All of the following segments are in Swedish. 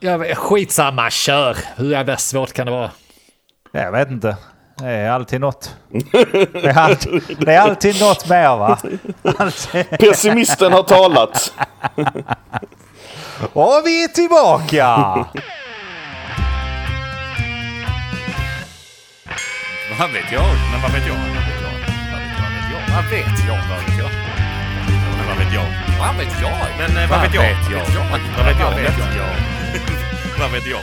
Ja, men skitsamma, kör. Hur jävla svårt kan det vara? Jag vet inte. Det är alltid något. Det är alltid, det är alltid något mer va? Alltid. Pessimisten har talat. Och vi är tillbaka! Vad vet jag? Men vad vet jag? Vad vet jag? Vad vet jag? Vad vet jag? Vad vet jag? Vad vet jag? Men vad vet jag? Vad vet jag? Vad vet jag? Vad vet jag?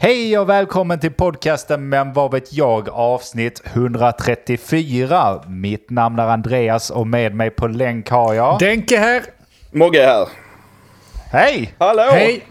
Hej och välkommen till podcasten Men vad vet jag avsnitt 134. Mitt namn är Andreas och med mig på länk har jag... Denke här. Mogge här. Hej! Hallå! Hej.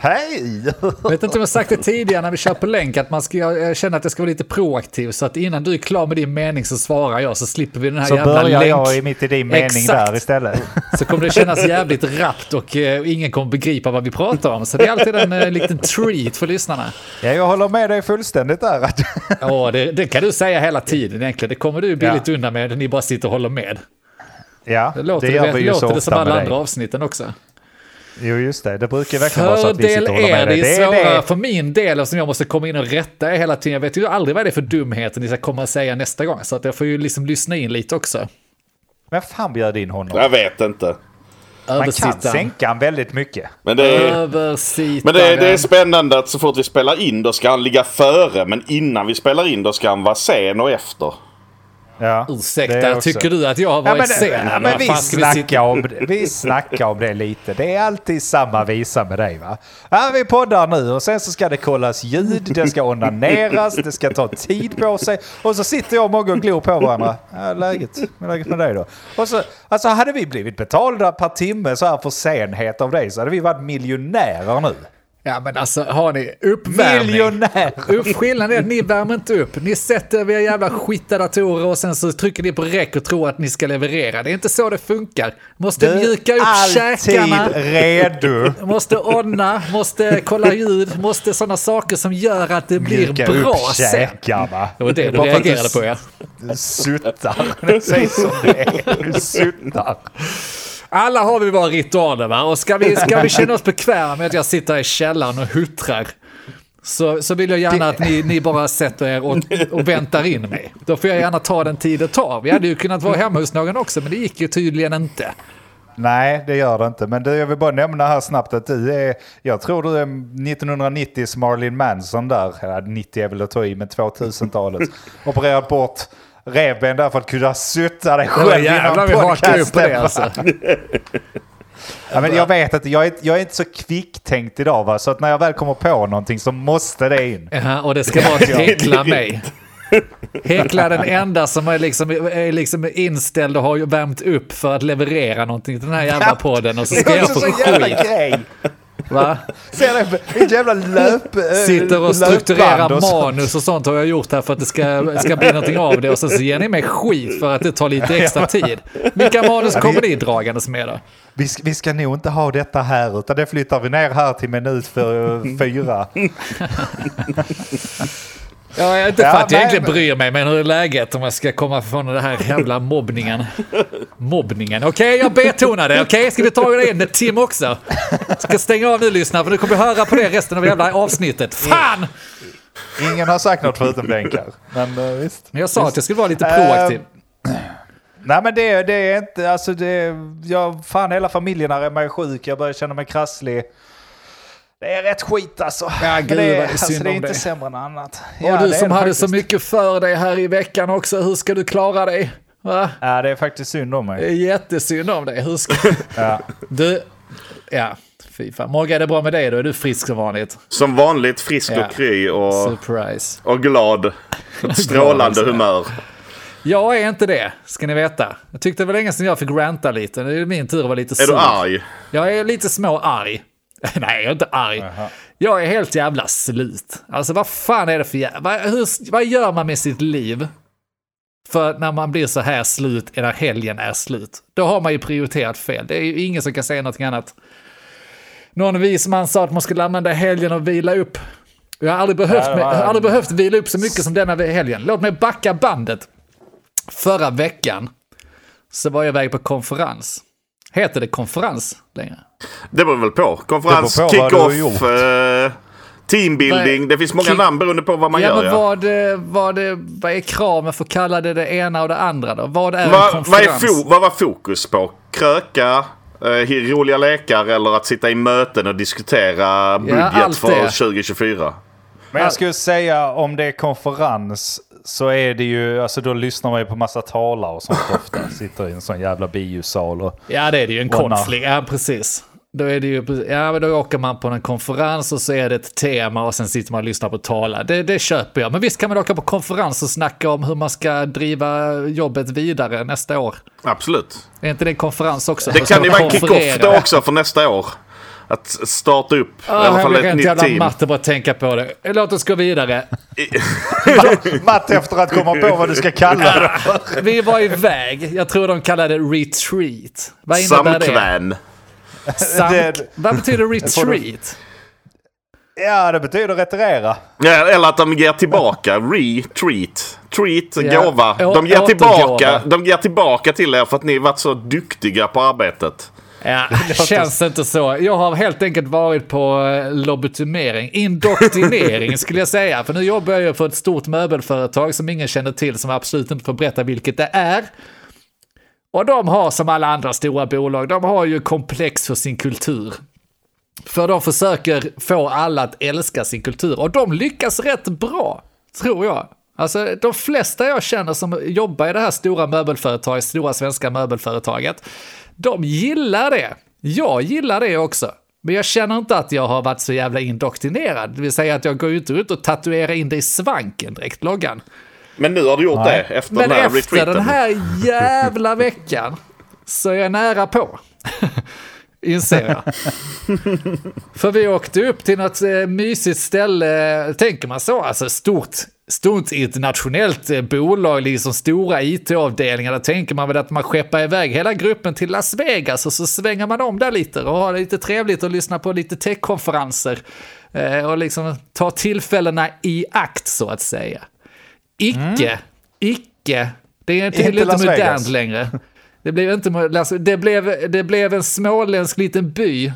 Hej! Vet inte om jag sagt det tidigare när vi kör på länk att man ska jag känner att jag ska vara lite proaktiv så att innan du är klar med din mening så svarar jag så slipper vi den här Så jävla börjar länk. jag i mitt i din mening Exakt. där istället. Så kommer det kännas jävligt rappt och eh, ingen kommer begripa vad vi pratar om. Så det är alltid en eh, liten treat för lyssnarna. Ja, jag håller med dig fullständigt där. Ja, det, det kan du säga hela tiden egentligen. Det kommer du billigt undan med ni bara sitter och håller med. Ja, Det låter det det, gör vi ju så låter det som ofta alla med andra dig. avsnitten också. Jo, just det. Det brukar verkligen vara så att vi Fördel sitter och håller är med det dig. är Det är svårare det. för min del eftersom jag måste komma in och rätta er hela tiden. Jag vet ju aldrig vad det är för dumheter ni ska komma och säga nästa gång. Så att jag får ju liksom lyssna in lite också. Men fan bjöd in honom? Jag vet inte. Man kan sänka han väldigt mycket. Men det är, men det, är, det är spännande att så fort vi spelar in då ska han ligga före. Men innan vi spelar in då ska han vara sen och efter. Ja, Ursäkta, tycker du att jag har Ja, varit men, sen? ja, men vi, snackar om, vi snackar om det lite. Det är alltid samma visa med dig va? Ja, vi poddar nu och sen så ska det kollas ljud, det ska onaneras, det ska ta tid på sig. Och så sitter jag och Mogge och glor på varandra. Ja, läget, läget med dig då? Och så, alltså hade vi blivit betalda per timme så här för senhet av dig så hade vi varit miljonärer nu. Ja men alltså har ni uppvärmning? Miljonärer! Upp, skillnaden är att ni värmer inte upp. Ni sätter er jävla skitdatorer och sen så trycker ni på räck och tror att ni ska leverera. Det är inte så det funkar. Måste mjuka upp alltid käkarna. redo. Måste onna, måste kolla ljud, måste sådana saker som gör att det blir Mjuka bra upp sen. käkarna. Det var det du reagerade på ja. Du suttar. Säg som det är. Du suttar. Alla har vi våra ritualer va? Och ska vi, ska vi känna oss bekväma med att jag sitter här i källaren och huttrar så, så vill jag gärna att ni, ni bara sätter er och, och väntar in mig. Då får jag gärna ta den tid det tar. Vi hade ju kunnat vara hemma hos någon också, men det gick ju tydligen inte. Nej, det gör det inte. Men du, jag vill bara nämna här snabbt att du är, jag tror du är 1990s Marlin Manson där. Ja, 90 är väl att ta i, men 2000-talet. Opererat bort revben där för att kunna sutta dig själv jävlar vi hakar upp på det alltså. Ja, men jag vet att jag är, jag är inte så kvicktänkt idag va, så att när jag väl kommer på någonting så måste det in. Ja, och det ska vara att häckla mig. Häckla den enda som är liksom, är liksom inställd och har värmt upp för att leverera någonting till den här jävla podden och så ska jag få skit. Va? Ser det? Ett jävla löp... eh, Sitter och strukturerar och manus och sånt har jag gjort här för att det ska, ska bli någonting av det och sen så ger ni mig skit för att det tar lite extra tid. Vilka manus kommer ni dragandes med då? Vi ska, vi ska nog inte ha detta här utan det flyttar vi ner här till minut för fyra. Ja, inte för Ja, att jag egentligen men- bryr mig, men hur är läget om jag ska komma från den här jävla mobbningen? Mobbningen. Okej, jag betonade. Okej, ska vi ta det in Tim också? Ska stänga av nu, lyssna, för du kommer höra på det resten av jävla avsnittet. Fan! Ingen har sagt något förutom bänkar. Men uh, visst. Men jag sa att jag skulle vara lite proaktiv. Nej men det, det är inte, alltså det, jag, fan hela familjen är mig sjuk, jag börjar känna mig krasslig. Det är rätt skit alltså. Ja, Men gud, det, vad det är alltså, det är inte dig. sämre än annat. Och Ja, du det är som det hade faktiskt. så mycket för dig här i veckan också, hur ska du klara dig? Va? Ja det är faktiskt synd om Det mig. är jättesynd om dig. Hur ska... Ja. Du, ja, fy fan. Mogge, är det bra med dig då? Är du frisk som vanligt? Som vanligt frisk Ja. och kry och, Surprise. och glad. Strålande humör. Jag är inte det, ska ni veta. Jag tyckte det var länge sedan jag fick ranta lite. Nu är det min tur att vara lite Är du sur. arg? Jag är lite små arg. Nej, jag är inte arg. Jag är helt jävla slut. Alltså vad fan är det för jävla... Vad, hur, vad gör man med sitt liv? För när man blir så här slut, när helgen är slut. Då har man ju prioriterat fel. Det är ju ingen som kan säga någonting annat. Någon vis man sa att man skulle använda helgen och vila upp. Jag har aldrig behövt, har aldrig behövt vila upp så mycket som denna helgen. Låt mig backa bandet. Förra veckan så var jag iväg på konferens. Heter det konferens längre? Det beror väl på. Konferens, kick-off, eh, teambuilding. Det finns många namn beroende på vad man ja, gör. men Ja. vad, eh, vad, eh, vad är kraven för att kalla det det ena och det andra då? Vad är en Vad, vad, är vad var fokus på? Kröka, eh, roliga lekar eller att sitta i möten och diskutera budget allt för det. 2024? Men jag skulle säga om det är konferens så är det ju, alltså då lyssnar man ju på massa talare och sånt ofta. Sitter i en sån jävla biosal och... Ja, det är det ju. En konflikt. Ja, precis. Då är det ju, ja men då åker man på en konferens och så är det ett tema och sen sitter man och lyssnar på talare. Det, det köper jag. Men visst kan man åka på konferens och snacka om hur man ska driva jobbet vidare nästa år. Absolut. Är inte det en konferens också? Det kan ju vara en kick-off då också för nästa år. Att starta upp i Ah, alla fall ett nytt team. matte bara att tänka på det. Låt oss gå vidare. Matt efter att komma på vad du ska kalla det för. Vi var iväg. Jag tror de kallade det retreat. Vad innebär det? Samkvän. Sam... Det- Vad betyder retreat? Ja, det betyder retirera. Ja, eller att de ger tillbaka. Retreat. Treat, Ja, gåva. De ger, tillbaka, de ger tillbaka till er för att ni varit så duktiga på arbetet. Ja, känns inte så. Jag har helt enkelt varit på eh, lobotomering, indoktrinering skulle jag säga. För nu jobbar jag för ett stort möbelföretag som ingen känner till, som absolut inte får berätta vilket det är. Och de har som alla andra stora bolag, de har ju komplex för sin kultur. För de försöker få alla att älska sin kultur och de lyckas rätt bra, tror jag. Alltså de flesta jag känner som jobbar i det här stora möbelföretaget, stora svenska möbelföretaget, de gillar det. Jag gillar det också. Men jag känner inte att jag har varit så jävla indoktrinerad. Det vill säga att jag går inte ut och tatuerar in det i svanken direkt, loggan. Men nu har du gjort Nej. det efter Men den här efter retreaten. den här jävla veckan så är jag nära på. Inser jag. För vi åkte upp till något eh, mysigt ställe, tänker man så, alltså stort, stort internationellt eh, bolag, liksom stora it-avdelningar, då tänker man väl att man skeppar iväg hela gruppen till Las Vegas och så svänger man om där lite och har det lite trevligt och lyssnar på lite techkonferenser eh, och liksom tar tillfällena i akt så att säga. Icke, icke, det är inte Las modernt längre. Det blev, inte, det, blev, det blev en småländsk liten by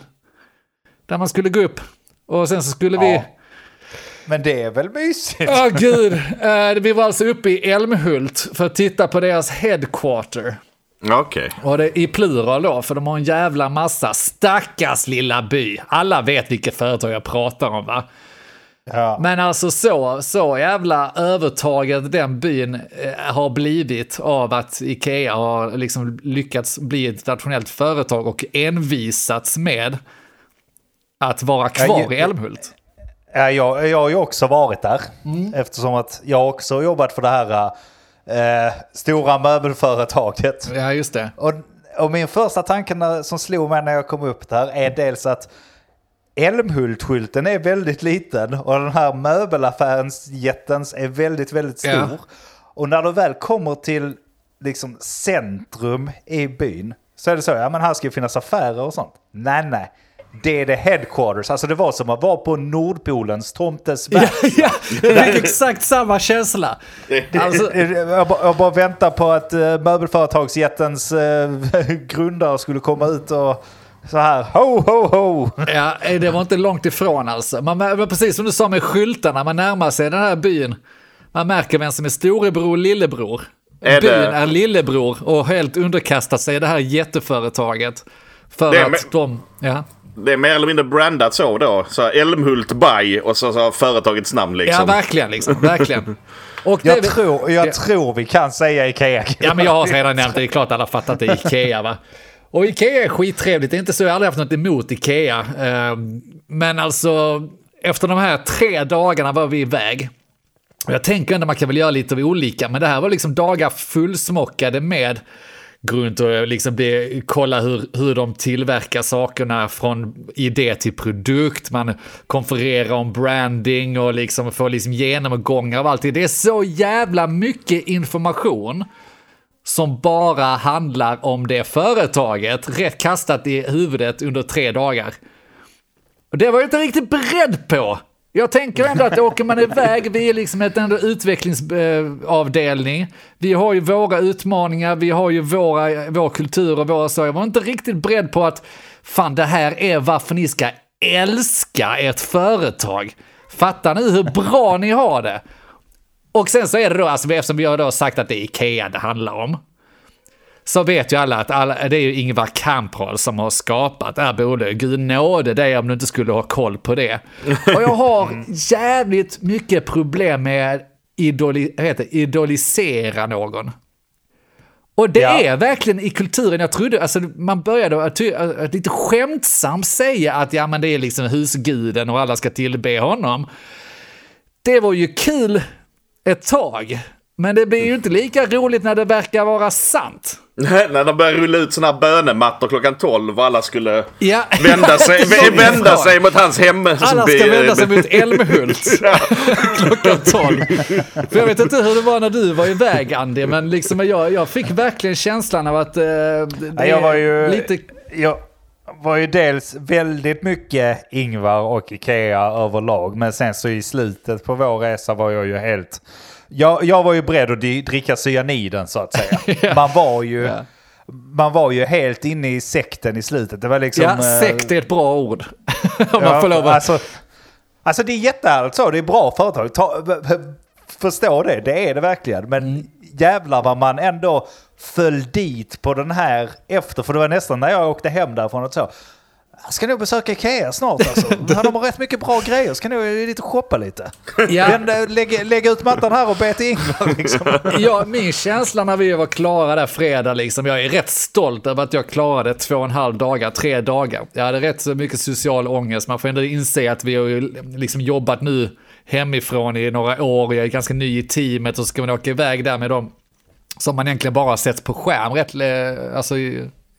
där man skulle gå upp. Och sen så skulle vi... Ja. Men det är väl mysigt? Åh gud, Eh, vi var alltså uppe i Älmhult för att titta på deras headquarter. Okej. Och det i plural då, för de har en jävla massa. Stackars lilla by. Alla vet vilket företag jag pratar om va? Ja. Men alltså så, så jävla övertaget den byn eh, har blivit av att Ikea har liksom lyckats bli ett internationellt företag och envisats med att vara kvar Ja, i Älmhult. Ja, jag, jag har ju också varit där. Mm. Eftersom att jag också har jobbat för det här eh, stora möbelföretaget. Ja, just det. Och, och min första tanke när, som slog mig när jag kom upp där är dels att Älmhult-skylten är väldigt liten och den här möbelaffärens jättens är väldigt, väldigt stor. Ja. Och när du väl kommer till liksom centrum i byn så är det så, ja men här ska ju finnas affärer och sånt. Nej, nej. Det är det headquarters, alltså det var som att vara på Nordpolens tomtesberg. Ja, ja, jag fick exakt samma känsla. Alltså, Jag, bara, jag bara väntar på att uh, möbelföretagsjättens eh, grundare skulle komma ut och så här ho ho ho. Ja, eh, det var inte långt ifrån alltså. Man, men precis som du sa med skyltarna, man närmar sig den här byn. Man märker vem som är storebror och lillebror. Är byn det- är lillebror och helt underkastat sig det här jätteföretaget. För Det att med- de... Ja. Det är mer eller mindre brandat så då. Så här, Älmhult by och så, så företagets namn ja, liksom. verkligen liksom. Verkligen. Och det, Jag, tror, jag Ja. tror vi kan säga Ikea. Ja, men jag har redan nämnt det. Det är klart alla fattar att det är Ikea, va? Och Ikea är skittrevligt. Det är inte så, jag har aldrig haft något emot Ikea. Ehm, Men alltså, efter de här tre dagarna var vi iväg. Och jag tänker ändå man kan väl göra lite av olika, men det här var liksom dagar fullsmockade med gå runt och eh, liksom bli, kolla hur, hur de tillverkar sakerna från idé till produkt. Man konfererar om branding och liksom får liksom genomgångar av allt. Det är så jävla mycket information som bara handlar om det företaget, rätt kastat i huvudet under tre dagar. Och det var jag inte riktigt beredd på. Jag tänker ändå att åker man iväg, vi är liksom ett ändå utvecklingsavdelning. Vi har ju våra utmaningar, vi har ju våra, vår kultur och våra så. Jag var inte riktigt beredd på att fan det här är varför ni ska älska ert företag. Fattar ni hur bra ni har det? Och sen så är det då, alltså, eftersom vi har då sagt att det är Ikea det handlar om, så vet ju alla att alla, det är ju Ingvar Kamprad som har skapat det här bolaget. Gud nåde dig om du inte skulle ha koll på det. Och jag har jävligt mycket problem med idoli, heter, idolisera någon. Och det Ja. är verkligen i kulturen, jag trodde, alltså man började att, att lite skämtsamt säga att ja men det är liksom husguden och alla ska tillbe honom. Det var ju kul ett tag, men det blir ju inte lika roligt när det verkar vara sant. När de började rulla ut såna här bönemattor klockan 12 och alla skulle Ja, vända sig, vända sig mot hans hem. Alla ska vända sig mot Älmhult klockan 12. För jag vet inte hur det var när du var iväg Andy, men liksom jag, jag fick verkligen känslan av att eh, det Ja, jag var ju, lite... jag var ju dels väldigt mycket Ingvar och Ikea överlag. Men sen så i slutet på vår resa var jag ju helt... Jag, jag var ju beredd att dricka cyaniden så att säga. Man var ju... Ja. Man var ju helt inne i sekten i slutet. Det var liksom... Ja, eh, sekt är ett bra ord. Om Ja, man får lov att... alltså, alltså det är jättehärligt så, det är bra företag. Ta, förstå det, det är det verkligen. Men Mm. jävlar vad man ändå föll dit på den här efter. För det var nästan när jag åkte hem därifrån och så. Jag ska nog besöka Ikea snart alltså. De har rätt mycket bra grejer, ska nog lite shoppa lite. Ja. Vända, lägga, lägga ut mattan här och be till Ingvar liksom. Ja, min känsla när vi var klara där fredag, liksom, jag är rätt stolt över att jag klarade två och en halv dagar, tre dagar. Jag hade rätt så mycket social ångest, man får ändå inse att vi har liksom jobbat nu hemifrån i några år, jag är ganska ny i teamet och så ska man åka iväg där med dem som man egentligen bara sett på skärm. Rätt, eh, alltså,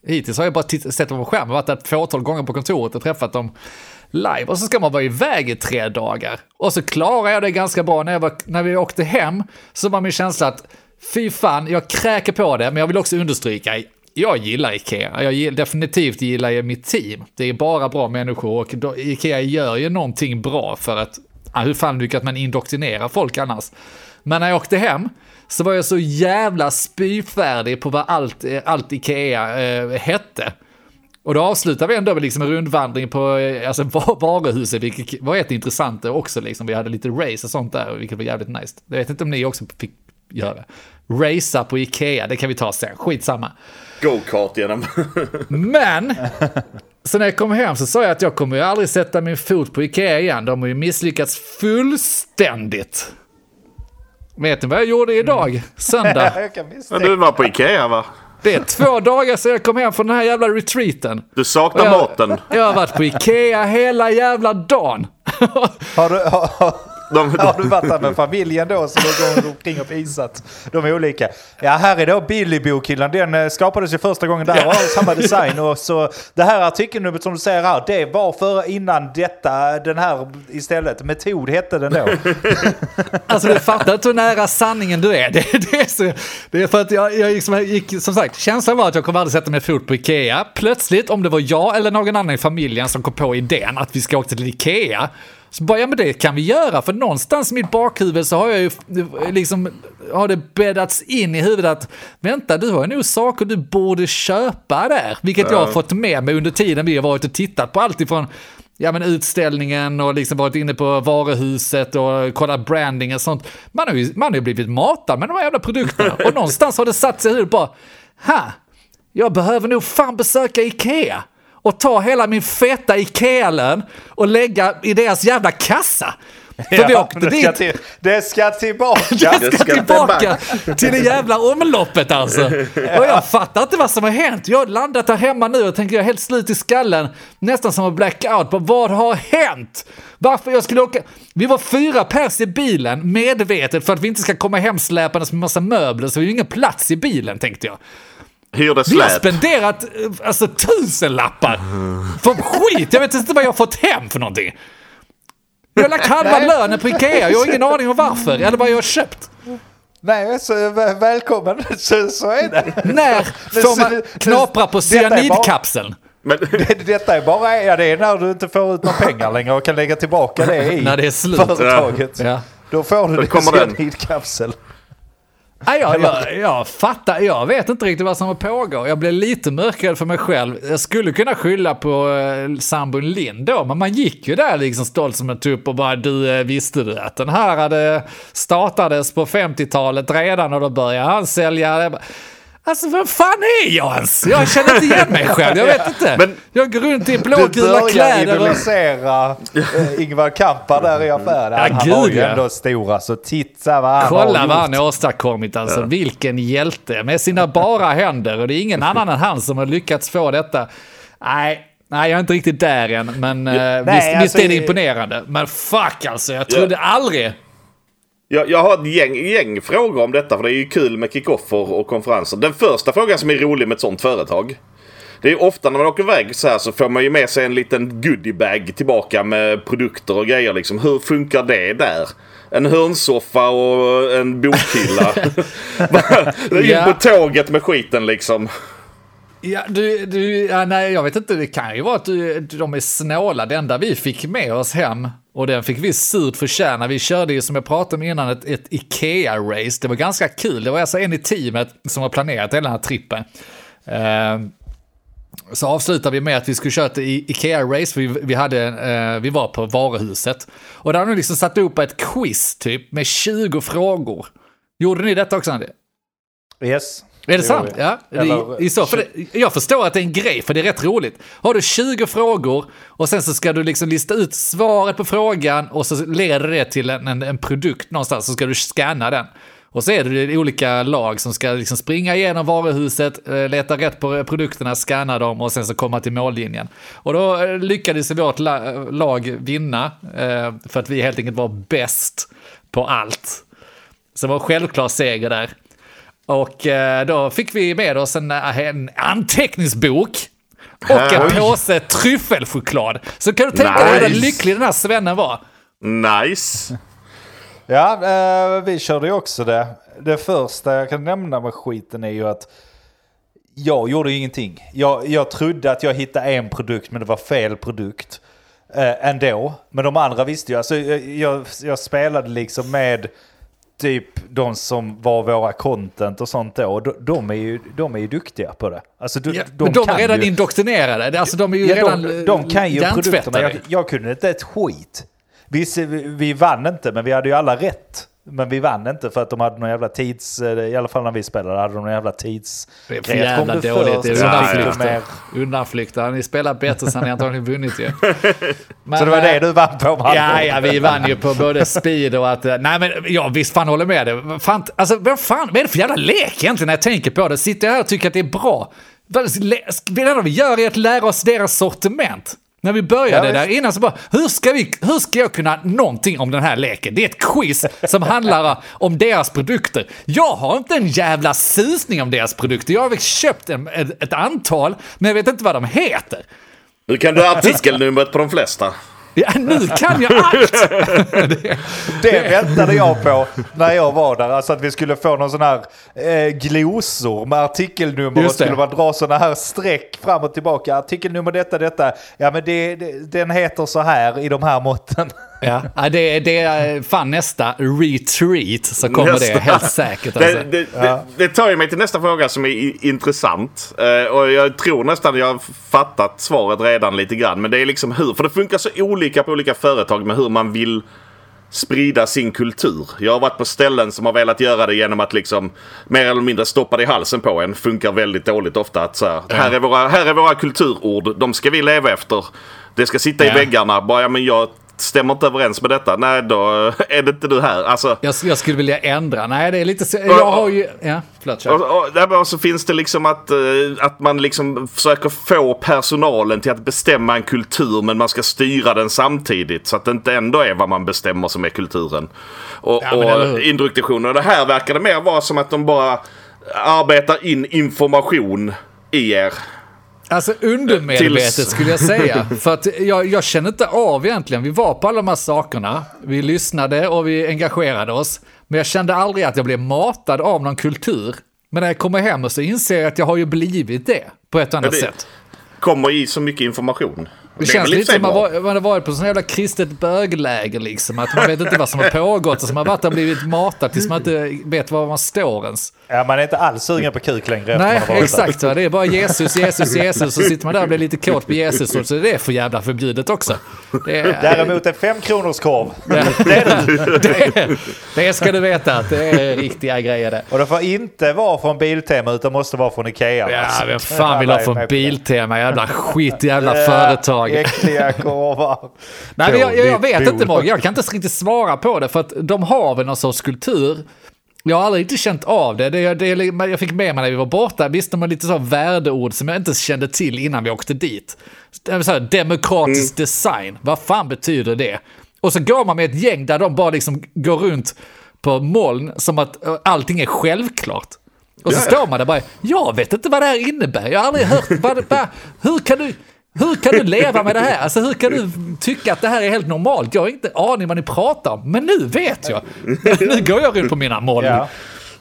hittills har jag bara titt- sett dem på skärmen, varit där ett fåtal gånger på kontoret och träffat dem live. Och så ska man vara iväg i tre dagar. Och så klarar jag det ganska bra. När, jag var, när vi åkte hem så var min känsla att fy fan, jag kräker på det, men jag vill också understryka, jag gillar Ikea. Jag gillar definitivt gillar jag mitt team. Det är bara bra människor och då, Ikea gör ju någonting bra för att, ja, hur fan lyckas man indoktrinera folk annars? Men när jag åkte hem så var jag så jävla spyfärdig på vad allt, allt Ikea eh, hette. Och då avslutar vi ändå med liksom en rundvandring på eh, alltså, va- varuhuset, vilket var ett intressant också. Liksom. Vi hade lite race och sånt där, vilket var jävligt nice. Jag vet inte om ni också fick göra. Racea på Ikea, det kan vi ta sen, skitsamma. Go-kart genom... Men, så när jag kom hem så sa jag att jag kommer ju aldrig sätta min fot på Ikea igen. De har ju misslyckats fullständigt. Vet ni vad jag gjorde idag? Söndag. Jag kan Ja, du var på Ikea va? Det är två dagar sedan jag kom hem från den här jävla retreaten. Du saknar Jag- maten. Jag har varit på Ikea hela jävla dagen. Har du, har, har, De, har du varit där med familjen då så då går de omkring och visat de olika? Ja, här är då Billy-bokhyllan. Den eh, skapades ju första gången där och har samma design. Och så det här artikelnumret som du ser här, det var för innan detta, den här istället. Metod hette den då. Alltså du fattar inte hur nära sanningen du är. Det, det, är, så, det är för att jag, jag liksom gick, som sagt, känslan var att jag kommer aldrig sätta mig fot på Ikea. Plötsligt, om det var jag eller någon annan i familjen som kom på idén att vi ska åka till Ikea, så bara, ja men det kan vi göra, för någonstans i mitt bakhuvud så har jag ju liksom, har det bäddats in i huvudet att vänta, du har ju nog saker du borde köpa där. Vilket jag har fått med mig under tiden vi har varit och tittat på allt ifrån ja, men utställningen och liksom varit inne på varuhuset och kollat branding och sånt. Man har ju, man har ju blivit matad med de här jävla produkterna. Och någonstans har det satt sig i huvudet bara, ha, jag behöver nog fan besöka Ikea och ta hela min feta Ikea-lön och lägga i deras jävla kassa. För vi åkte det, dit ska till, det ska tillbaka. jag ska ska tillbaka till det jävla omloppet alltså. Och jag fattar inte vad som har hänt. Jag har landat här hemma nu och tänker jag är helt slut i skallen. Nästan som en blackout på vad har hänt? Varför jag skulle åka... Vi var fyra pers i bilen medvetet för att vi inte ska komma hem släpandes med massa möbler så vi har ju ingen plats i bilen tänkte jag. Hyrde Vi har spenderat eh, alltså tusen lappar för skit. Jag vet inte vad jag har fått hem för någonting. Jag har lagt halva lönen på Ikea. Jag har ingen aning om varför eller vad jag har köpt. Nej, så väl- välkommen. Så, så är det. När får man knapra på cyanidkapseln? Men, Det- Detta är bara ja, det är när du inte får ut några pengar längre och kan lägga tillbaka det i När det är slut. företaget. Ja. Då får du Då din cyanidkapsel. Nej, jag, jag, jag fattar, jag vet inte riktigt vad som pågår. Jag blev lite mörkrädd för mig själv. Jag skulle kunna skylla på eh, sambon Lind då, men man gick ju där liksom stolt som en tupp och bara du, eh, visste du att den här hade startades på 50-talet redan och då började han sälja. Alltså vem fan är jag ens? Jag känner inte igen mig själv, jag vet inte. Men, jag går runt i blågula kläder. Du börjar idolisera och... Ingvar Kamprad där i affären. Ja, han gud, var ju ja. ändå stor alltså. Titta vad han Kolla har vad han har åstadkommit alltså. Ja. Vilken hjälte. Med sina bara händer. Och det är ingen annan än han som har lyckats få detta. Nej, Nej, jag är inte riktigt där än, men ja, uh, nej, visst, alltså, visst, är det imponerande. Men fuck alltså, jag trodde ja. aldrig jag, jag har ett gäng, gäng frågor om detta för det är ju kul med kickoffer och konferenser. Den första frågan som är rolig med ett sånt företag. Det är ofta när man åker iväg så här så får man ju med sig en liten goodiebag tillbaka med produkter och grejer liksom. Hur funkar det där? En hörnsoffa och en bokhylla. In på tåget med skiten liksom. Ja, du, du, ja, nej, jag vet inte, det kan ju vara att du, de är snåla. Det enda vi fick med oss hem, och den fick vi surt förtjäna. Vi körde ju som jag pratade om innan ett, ett Ikea-race. Det var ganska kul. Det var alltså en i teamet som har planerat hela den här trippen. Uh, så avslutade vi med att vi skulle köra ett Ikea-race. Vi, vi, hade, uh, vi var på varuhuset. Och där hade de liksom satt upp ett quiz typ med 20 frågor. Gjorde ni detta också Andy? Yes. Är det sant? Ja. Eller, I, så, för det, jag förstår att det är en grej, för det är rätt roligt. Har du 20 frågor och sen så ska du liksom lista ut svaret på frågan och så leder det till en, en, en produkt någonstans, så ska du scanna den. Och så är det olika lag som ska liksom springa igenom varuhuset, eh, leta rätt på produkterna, scanna dem och sen så komma till mållinjen. Och då eh, lyckades vårt lag vinna, eh, för att vi helt enkelt var bäst på allt. Så det var en självklar seger där. Och eh, då fick vi med oss en, eh, en anteckningsbok och en påse tryffelchoklad. Så kan du tänka dig nice. hur lycklig den här svennen var. Nice. Ja, eh, vi körde ju också det. Det första jag kan nämna med skiten är ju att jag gjorde ingenting. Jag, jag trodde att jag hittade en produkt men det var fel produkt eh, ändå. Men de andra visste ju. Alltså, jag, jag, jag spelade liksom med typ de som var våra content och sånt då, de, är ju, de är ju duktiga på det. Alltså, de, ja, de, de är redan ju, indoktrinerade, alltså de är ju ja, redan de, de kan ju produkterna. Jag, jag kunde inte ett skit. Vi, vi vann inte, men vi hade ju alla rätt. Men vi vann inte för att de hade någon jävla tids... Eh, I alla fall när vi spelade hade de någon jävla tids... Det är för jävla dåligt. Det är undanflykter. Undanflykter. Ni spelar bättre så ni antagligen vunnit ju. Men, så det var det du vann på? Man. Ja, ja, vi vann ju på både speed och att... Nej, men ja, visst fan håller med dig. Fan, alltså, vad fan, vad är det för jävla lek egentligen när jag tänker på det? Sitter jag här och tycker att det är bra? Det enda vi gör är att lära oss deras sortiment. När vi började ja, där innan så bara, hur ska, vi, hur ska jag kunna någonting om den här leken? Det är ett quiz som handlar om deras produkter. Jag har inte en jävla susning om deras produkter. Jag har väl köpt en, ett, ett antal, men jag vet inte vad de heter. Nu kan du artikelnumret på de flesta. Ja, nu kan jag allt! det, det väntade jag på när jag var där. Alltså att vi skulle få någon sån här eh, glosor med artikelnummer och skulle man dra såna här streck fram och tillbaka. Artikelnummer detta, detta. Ja men det, det, den heter så här i de här måtten. Ja, det, det är fan nästa retreat så kommer nästa. det helt säkert. Alltså. Det, det, ja. det, tar ju mig till nästa fråga som är intressant. Uh, och jag tror nästan jag har fattat svaret redan lite grann. Men det är liksom hur, för det funkar så olika på olika företag med hur man vill sprida sin kultur. Jag har varit på ställen som har velat göra det genom att liksom mer eller mindre stoppa det i halsen på en. Funkar väldigt dåligt ofta. Att så här, här, är våra, här är våra kulturord, de ska vi leva efter. Det ska sitta ja. i väggarna. Bara, ja, men jag stämmer inte överens med detta. Nej, då är det inte du här. Alltså, jag, jag skulle vilja ändra. Nej, det är lite så. Jag har ju... Ja, förlåt. Och, och, och så finns det liksom att, eh, att man liksom försöker få personalen till att bestämma en kultur men man ska styra den samtidigt. Så att det inte ändå är vad man bestämmer som är kulturen. Och, ja, och introduktionen. Och det här verkar det mer vara som att de bara arbetar in information i er. Alltså undermedvetet Tills... skulle jag säga. För att jag, jag känner inte av egentligen. Vi var på alla de här sakerna. Vi lyssnade och vi engagerade oss. Men jag kände aldrig att jag blev matad av någon kultur. Men när jag kommer hem så inser jag att jag har ju blivit det på ett annat det sätt. kommer i så mycket information. Det är känns lite som att man, man har varit på sån jävla kristet bögläger liksom. Att man vet inte vad som har pågått och så man har varit där och blivit matad tills man inte vet var man står ens. Ja, man är inte alls sugen på kuk längre Nej, där. exakt. Va? Det är bara Jesus, Jesus, Jesus. Så sitter man där och blir lite kåt på Jesus. Och så är det för jävla förbjudet också. Det, är, Däremot en femkronorskorv. det, det ska du veta att det är riktiga grejer det. Och det får inte vara från Biltema utan måste vara från Ikea. Ja, vem fan vill ha från det. Biltema? Jävla skit, jävla Ja, företag. Äckliga korvar. Nej, men jag, jag, jag vet inte. Morgan, jag kan inte riktigt svara på det för att de har väl någon sorts kultur. Jag har aldrig riktigt känt av det. det, det jag fick med mig när vi var borta, visst de har lite så värdeord som jag inte kände till innan vi åkte dit. Så här, demokratisk design, vad fan betyder det? Och så går man med ett gäng där de bara liksom går runt på moln som att eh, allting är självklart. Och så ja. står man där bara, jag vet inte vad det här innebär, jag har aldrig hört, vad, vad, hur kan du... Hur kan du leva med det här? Alltså hur kan du tycka att det här är helt normalt? Jag har inte aning vad ni pratar om, men nu vet jag. Nu går jag runt på mina moln Ja.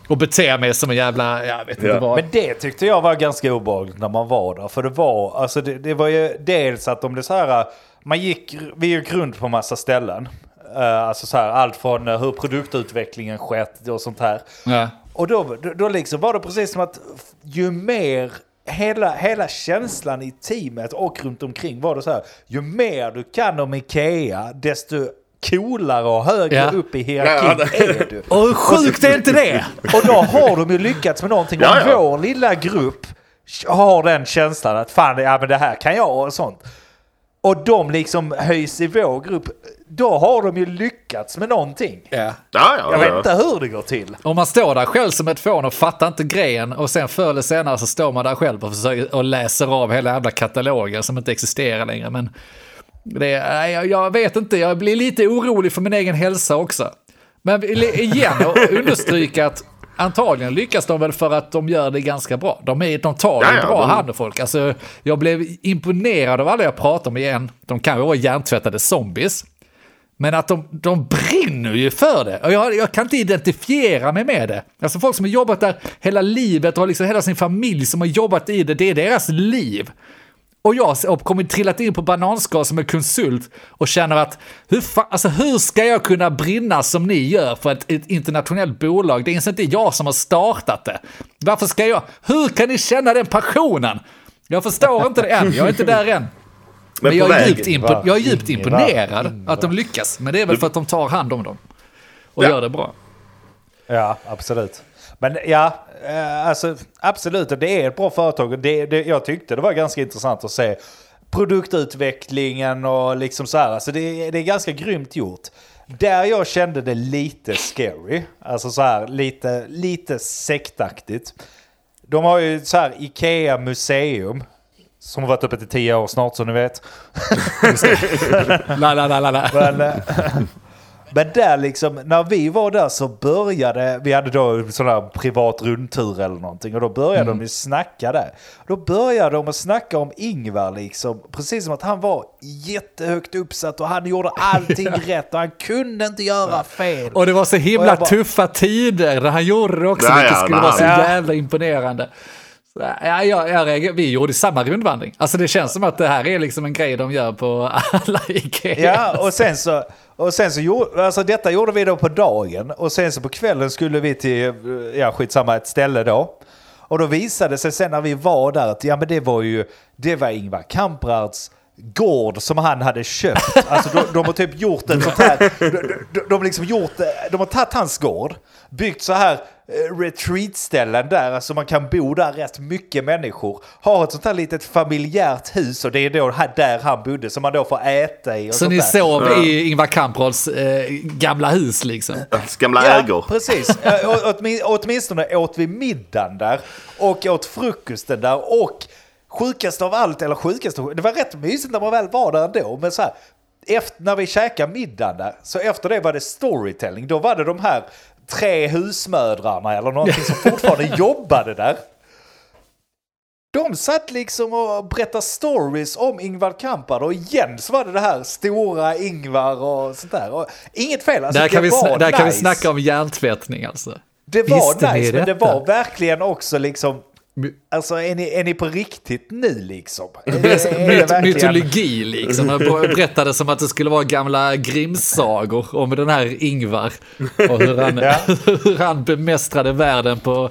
och beter mig som en jävla, jag vet inte Ja. vad. Men det tyckte jag var ganska obehagligt när man var där. För det var, alltså det, det var ju dels att om det så här, man gick, vi gick runt på massa ställen. Eh, alltså så här, allt från eh, hur produktutvecklingen skett och sånt här. Ja. Och då, då, då liksom var det precis som att ju mer hela, hela känslan i teamet och runt omkring var det så här. Ju mer du kan om Ikea, desto coolare och högre Ja. upp i hierarkin Ja, är du. Och hur sjukt är inte det? Och då har de ju lyckats med någonting. Ja, ja. vår lilla grupp har den känslan att fan, ja men det här kan jag och sånt. Och de liksom höjs i vår grupp. Då har de ju lyckats med någonting. Ja. Ja, ja, Jag vet inte hur det går till. Om man står där själv som ett fån och fattar inte grejen och sen förr eller senare så står man där själv och, försöker, och läser av hela jävla katalogen som inte existerar längre. Men det, jag, jag vet inte, jag blir lite orolig för min egen hälsa också. Men igen, och understryka att antagligen lyckas de väl för att de gör det ganska bra. De, är, de tar Ja, bra de- hand om folk. Alltså, jag blev imponerad av alla jag pratar med igen. De kan ju vara hjärntvättade zombies. Men att de, de brinner ju för det. Och jag, jag kan inte identifiera mig med det. Alltså folk som har jobbat där hela livet och har liksom hela sin familj som har jobbat i det, det är deras liv. Och jag har kommit trillat in på bananskal som en konsult och känner att hur, fa- alltså, hur ska jag kunna brinna som ni gör för ett, ett internationellt bolag? Det är inte jag som har startat det. Varför ska jag? Hur kan ni känna den passionen? Jag förstår inte det än, jag är inte där än. Men, på jag, är djupt impo- jag är djupt imponerad att de lyckas. Men det är väl för att de tar hand om dem. Och Ja. gör det bra. Ja, absolut. Men ja, eh, alltså absolut, det är ett bra företag. Det, det, jag tyckte det var ganska intressant att se produktutvecklingen och liksom så här. Alltså det, det är ganska grymt gjort. Där jag kände det lite scary, alltså så här lite, lite sektaktigt. De har ju så här Ikea museum. Som har varit uppe till tio år snart som ni vet. La, la, la, la, la. Men, eh, men där liksom, när vi var där så började, vi hade då sån där privat rundtur eller någonting och då började de ju snacka där. Då började de att snacka om Ingvar liksom, precis som att han var jättehögt uppsatt och han gjorde allting rätt och han kunde inte göra fel. Och det var så himla bara- tuffa tider när han gjorde det också, vilket ja, skulle vara så jävla imponerande. Så, Ja, jag, jag reagerar- vi gjorde samma rundvandring. Alltså det känns som att det här är liksom en grej de gör på alla Ikea. Ja, och sen så, och sen så gjorde, alltså detta gjorde vi då på dagen och sen så på kvällen skulle vi till, ja skitsamma, ett ställe då. Och då visade det sig sen när vi var där att ja men det var ju, det var Ingvar Kamprads gård som han hade köpt. Alltså de, de har typ gjort ett sånt här, de, de, de har liksom gjort, de har tagit hans gård, byggt så här retreatställen där, alltså man kan bo där rätt mycket människor. Har ett sånt här litet familjärt hus och det är då här- där han bodde som man då får äta i. Och Så sånt ni där. sov i Ingvar Kamprads eh, gamla hus liksom? Hans gamla Ja, ägor. precis. Eh, Åtminstone åt vi middagen där och åt frukosten där och sjukast av allt, eller sjukast, det var rätt mysigt när man väl var där ändå, men så här, efter, när vi käkade middagen där, så efter det var det storytelling, då var det de här tre husmödrarna eller någonting som fortfarande jobbade där. De satt liksom och berättade stories om Ingvar Kamprad och igen så var det det här stora Ingvar och sånt där. Och inget fel, alltså där kan, det vi, var där kan vi nice. snacka om hjärntvättning alltså. Det var Visste ni nice, men det var verkligen också liksom Alltså är ni, är ni på riktigt nu liksom? Är, mytologi liksom. Jag berättade som att det skulle vara gamla Grimms-sagor om den här Ingvar. Och hur han, Ja. hur han bemästrade världen på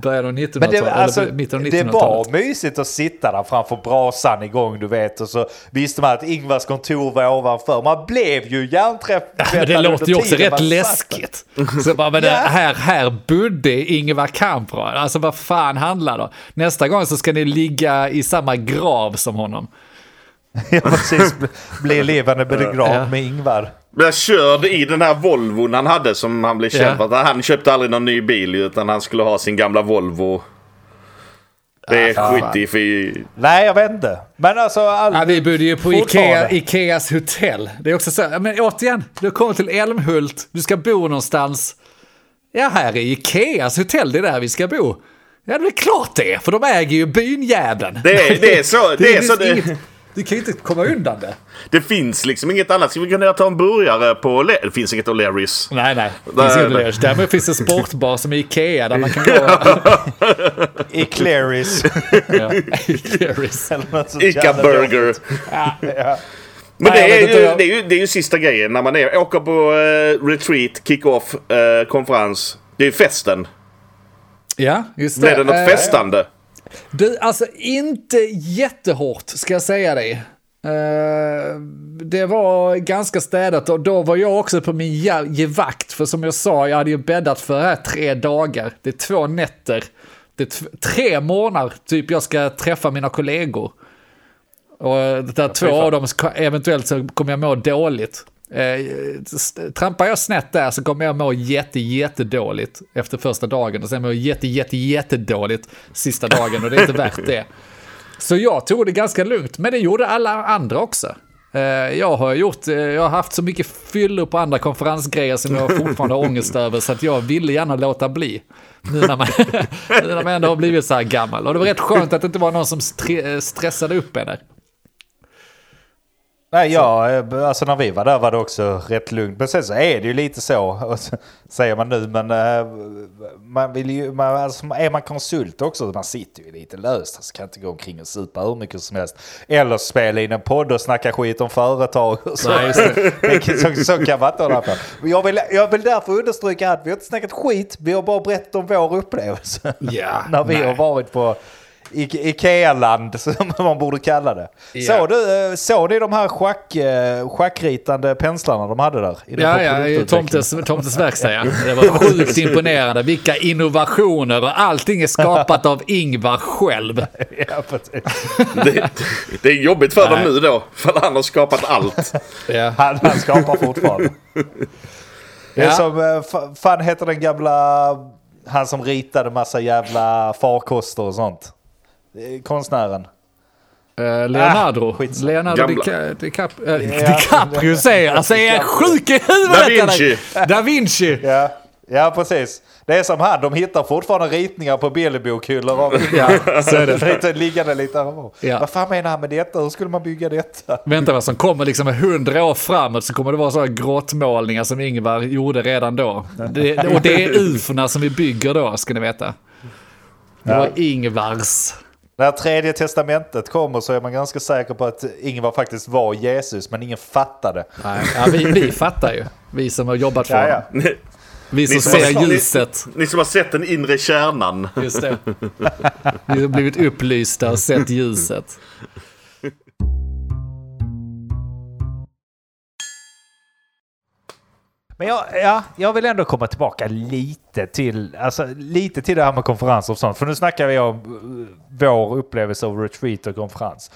början av 1900-talet. Men det, alltså, eller mitten av det 1900-talet. var mysigt att sitta där framför brasan igång du vet och så visste man att Ingvars kontor var ovanför. Man blev ju hjärntvättad Men det låter ju också rätt läskigt. Så bara, men det, Ja. här, här bodde Ingvar Kamprad. Alltså vad fan handlar det? Nästa gång så ska ni ligga i samma grav som honom. Ja precis, bli levande begravd Ja. med Ingvar. Jag körde i den här Volvon han hade som han blev känd för. att Han köpte aldrig någon ny bil utan han skulle ha sin gamla Volvo. Det är fan. skit i för... Nej jag vet inte. Men alltså... All... Ja, vi bodde ju på. Ikea, Ikeas hotell. Det är också så, men återigen, du kommer till Älmhult, du ska bo någonstans. Ja, här är Ikeas hotell, det är där vi ska bo. Ja, det är klart det, för de äger ju byn jävlen. Det är, det är så. Det, är så det, inget, du kan ju inte komma undan det. det finns liksom inget annat. Ska vi kunna ta en burgare på... Le- Det finns inget O'Learys. Nej, nej. Det Nej, finns nej. det. Däremot finns det sportbar som är Ikea där man kan gå... I Clarice. ja, Ica Burger. Ja. Men Nej, det, är ju, det, är ju, det är ju sista grejen när man är, åker på eh, retreat, kick-off, eh, konferens. Det är ju festen. Ja, just det. Blir det något Eh, festande? Du, alltså inte jättehårt ska jag säga dig. Eh, det var ganska städat och då var jag också på min gevakt. För som jag sa, jag hade ju bäddat för det här tre dagar. Det är två nätter. Det är tre månader typ jag ska träffa mina kollegor. Och där två av dem eventuellt så kommer jag må dåligt. Eh, trampar jag snett där så kommer jag må jätte, jättedåligt efter första dagen och sen må jag jätte, jätte, jättedåligt sista dagen och det är inte värt det. Så jag tog det ganska lugnt, men det gjorde alla andra också. Eh, Jag har gjort, eh, jag har haft så mycket fyllor på andra konferensgrejer som jag fortfarande har ångest över så att jag ville gärna låta bli. Nu när man, nu när man ändå har blivit så här gammal. Och det var rätt skönt att det inte var någon som stressade upp en där. Nej, ja, eh, alltså när vi var där var det också rätt lugnt. Men sen så är det ju lite så, och så säger man nu, men eh, man vill ju, man, alltså, är man konsult också, man sitter ju lite löst. Alltså, kan inte gå omkring och supa hur mycket som helst. Eller spela in en podd och snacka skit om företag och så. Nej, kan- så, så kan man inte hålla på. Jag vill, jag vill därför understryka att vi har inte snackat skit, vi har bara berättat om vår upplevelse. Ja, när vi nej. har varit på I- Ikea-land, som man borde kalla det. Ja. Såg du, eh, såg ni de här schack, eh, schackritande penslarna de hade där? I Ja, ja, i? Tomtes, Tomtes verkstad ja. Det var sjukt imponerande. Vilka innovationer och allting är skapat av Ingvar själv. Ja. Det, det är jobbigt för dem nu då. För han har skapat allt. Ja. han, han skapar fortfarande. Det är Ja. som, eh, fa- fan heter den gamla, han som ritade massa jävla farkoster och sånt. Eh, Konstnären. Eh, Leonardo. Ah. Leonardo. Dica- DiCap- eh, Ja. DiCaprio säger. Alltså är jag sjuk i huvudet? Da Vinci. Da Vinci. Ja, ja precis. Det är som han, de hittar fortfarande ritningar på bilderbokhyllor av Ja, så är det. lite, liggande lite här och. Ja. Vad fan menar han med detta? Hur skulle man bygga detta? Vänta vad som kommer liksom hundra år framåt så kommer det vara sådana grottmålningar som Ingvar gjorde redan då. Det, och det är ufona som vi bygger då, ska ni veta. Det var Ingvars. När tredje testamentet kommer så är man ganska säker på att Ingvar faktiskt var Jesus, men ingen fattade. Nej, ja, vi, vi fattar ju. Vi som har jobbat för Ja, ja. honom. Vi som Ni som ser har- ni- ljuset. Ni som har sett den inre kärnan. Just det. Vi har blivit upplysta och sett ljuset. Men jag, ja, jag vill ändå komma tillbaka lite till, alltså, lite till det här med konferenser och sånt. För nu snackar vi om eh, vår upplevelse av retreat och konferens.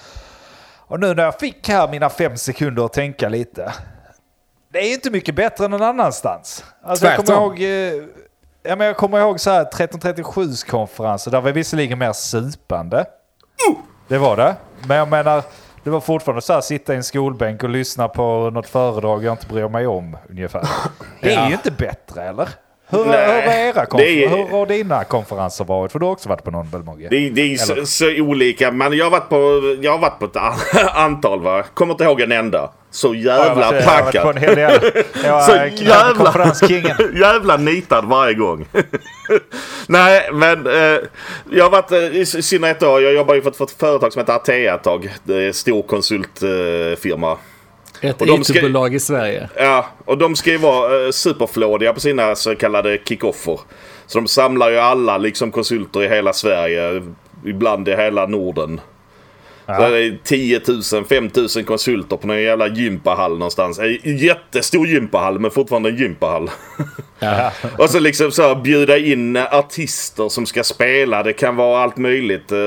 Och nu när jag fick här mina fem sekunder att tänka lite. Det är inte mycket bättre än någon annanstans. Alltså, jag kommer ihåg, eh, ja, men jag kommer ihåg så här 1337s konferenser. Där var visserligen mer supande. Det var det. Men jag menar, det var fortfarande så här sitta i en skolbänk och lyssna på något föredrag jag inte bryr mig om ungefär. Det är ju inte bättre eller? Hur, Nej, hur, var era konfer- är- hur har dina konferenser varit? För du har också varit på någon väl Mogge? Det, det är så, så olika. Men jag har varit på, jag har varit på ett an- antal va. Kommer inte ihåg en enda. Så jävla varit- jag har varit på en packad. hel del. Jag Så jävla-. Jävla nitad varje gång. Nej, men eh, jag har varit eh, i s- synnerhet då. Jag jobbar ju för ett, för ett företag som heter Atea ett tag. Det är en stor konsultfirma. Ett de ska- IT-bolag i Sverige. Ja, och de ska ju vara eh, superflådiga på sina så kallade kickoffer. Så de samlar ju alla liksom konsulter i hela Sverige. Ibland i hela Norden. Så det är 10 000, 5 000 konsulter på någon jävla gympahall någonstans. En jättestor gympahall men fortfarande en gympahall. Ja. Och så liksom så här, bjuda in artister som ska spela. Det kan vara allt möjligt. Eh,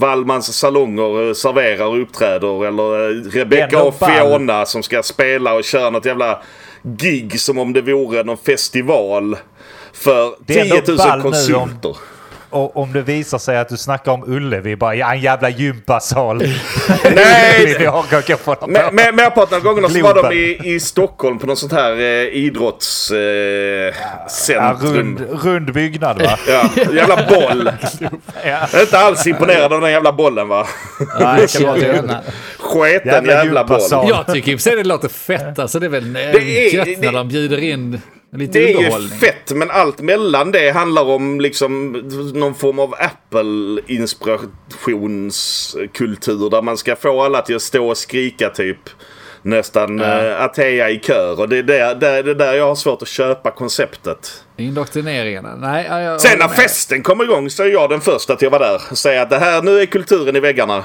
Wallmans salonger eh, serverar och uppträder. Eller eh, Rebecca och. Fiona som ska spela och köra något jävla gig som om det vore någon festival. För Det är 10 ändå 000 ball nu om- konsulter. Och om det visar sig att du snackar om Ullevi, bara ja, en jävla gympasal. Nej! Men- Merparten av gångerna så var de i, i Stockholm på något sånt här eh, idrottscentrum. Eh, rund, rund byggnad va? Ja, jävla boll. Ja. Jag är inte alls imponerad av den jävla bollen va. Nej, det kan vara det. Sketen Jävla jävla, boll. Jag tycker i och för sig det låter fett. Alltså det är väl Det är- gött det- när de bjuder in lite Det är ju fett men allt mellan det handlar om liksom någon form av Apple-inspirationskultur där man ska få alla till att stå och skrika typ nästan Ja. ja. Atea i kör. Och det är där, där, det är där jag har svårt att köpa konceptet. Indoktrineringarna. Nej, ja, jag Sen när festen kommer igång så är jag den första till att vara där säga att det här, nu är kulturen i väggarna.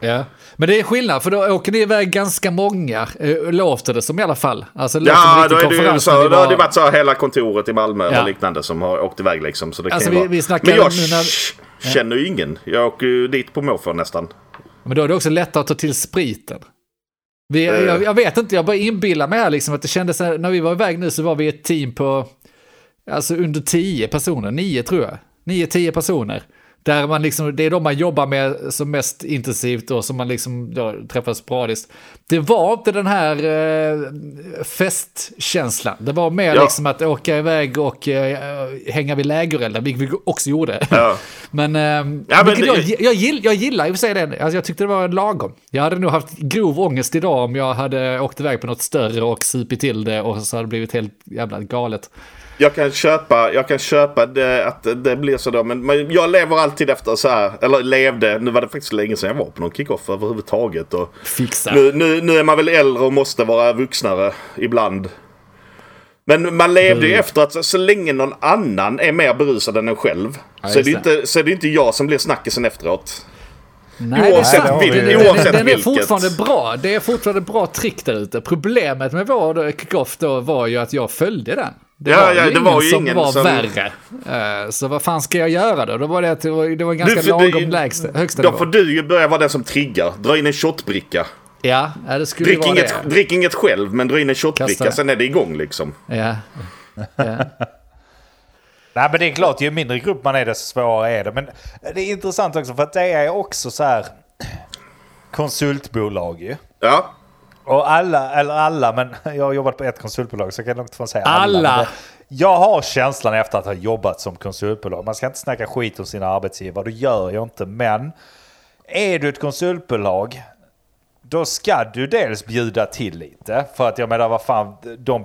Ja. Men det är skillnad, för då åker ni iväg ganska många, eh, låter det som i alla fall. Alltså, Ja, då är det ju så. ni Då har det varit så här hela kontoret i Malmö Ja. och liknande som har åkt iväg liksom. Så det Alltså, kan vi- vara. vi snackar Men jag k- känner ju ingen. Jag åker ju dit på måfå nästan. Men då är det också lättare att ta till spriten. Vi, Eh. jag, jag vet inte, jag bara inbillar mig här liksom att det kändes, när när vi var iväg nu så var vi ett team på, alltså under tio personer, nio tror jag. Nio, tio personer. Där man liksom, det är de man jobbar med som mest intensivt och som man liksom då träffar sporadiskt. Det var inte den här eh, festkänslan. Det var mer Ja. liksom att åka iväg och eh, hänga vid lägerelden, vilket vi också gjorde. Ja. Men, ehm, Ja, men det- jag, jag, gill, jag gillar i och för sig den. Alltså, jag tyckte det var lagom. Jag hade nog haft grov ångest idag om jag hade åkt iväg på något större och supit till det och så hade det blivit helt jävla galet. Jag kan köpa, jag kan köpa det, att det blir så. Men, men jag lever alltid efter så här. Eller levde. Nu var det faktiskt länge sedan jag var på någon kickoff överhuvudtaget. Och Fixa. nu, nu, nu är man väl äldre och måste vara vuxnare ibland. Men man levde ju Mm. efter att så, så länge någon annan är mer berusad än en själv. Ja, så, är det inte, så är det inte jag som blir snackisen efteråt. Nej, det är Oavsett sant. vil- Den- den- oavsett den, den är vilket. fortfarande bra. Det är fortfarande bra trick där ute. Problemet med vår kickoff då var ju att jag följde den. Det Ja, var ja, ju det ingen var ju som ingen var som- värre. Eh, Så vad fan ska jag göra då? Då var det, det var, det var ganska Du, lagom lägsta, högsta Då får du ju börja vara den som triggar. Dra in en shotbricka. Ja, det skulle Drick vara inget, det. drick inget själv men dra in en shotbricka. Sen är det igång liksom. Ja. ja. Nej men det är klart, ju mindre grupp man är desto svårare är det. Men det är intressant också för att det är också så här konsultbolag ju. Ja. Och alla, eller alla, men jag har jobbat på ett konsultbolag så jag kan långt ifrån säga alla. Alla. Det- Jag har känslan efter att ha jobbat som konsultbolag. Man ska inte snacka skit om sina arbetsgivare, det gör jag inte. Men är du ett konsultbolag, då ska du dels bjuda till lite. För att jag menar, vad fan, de,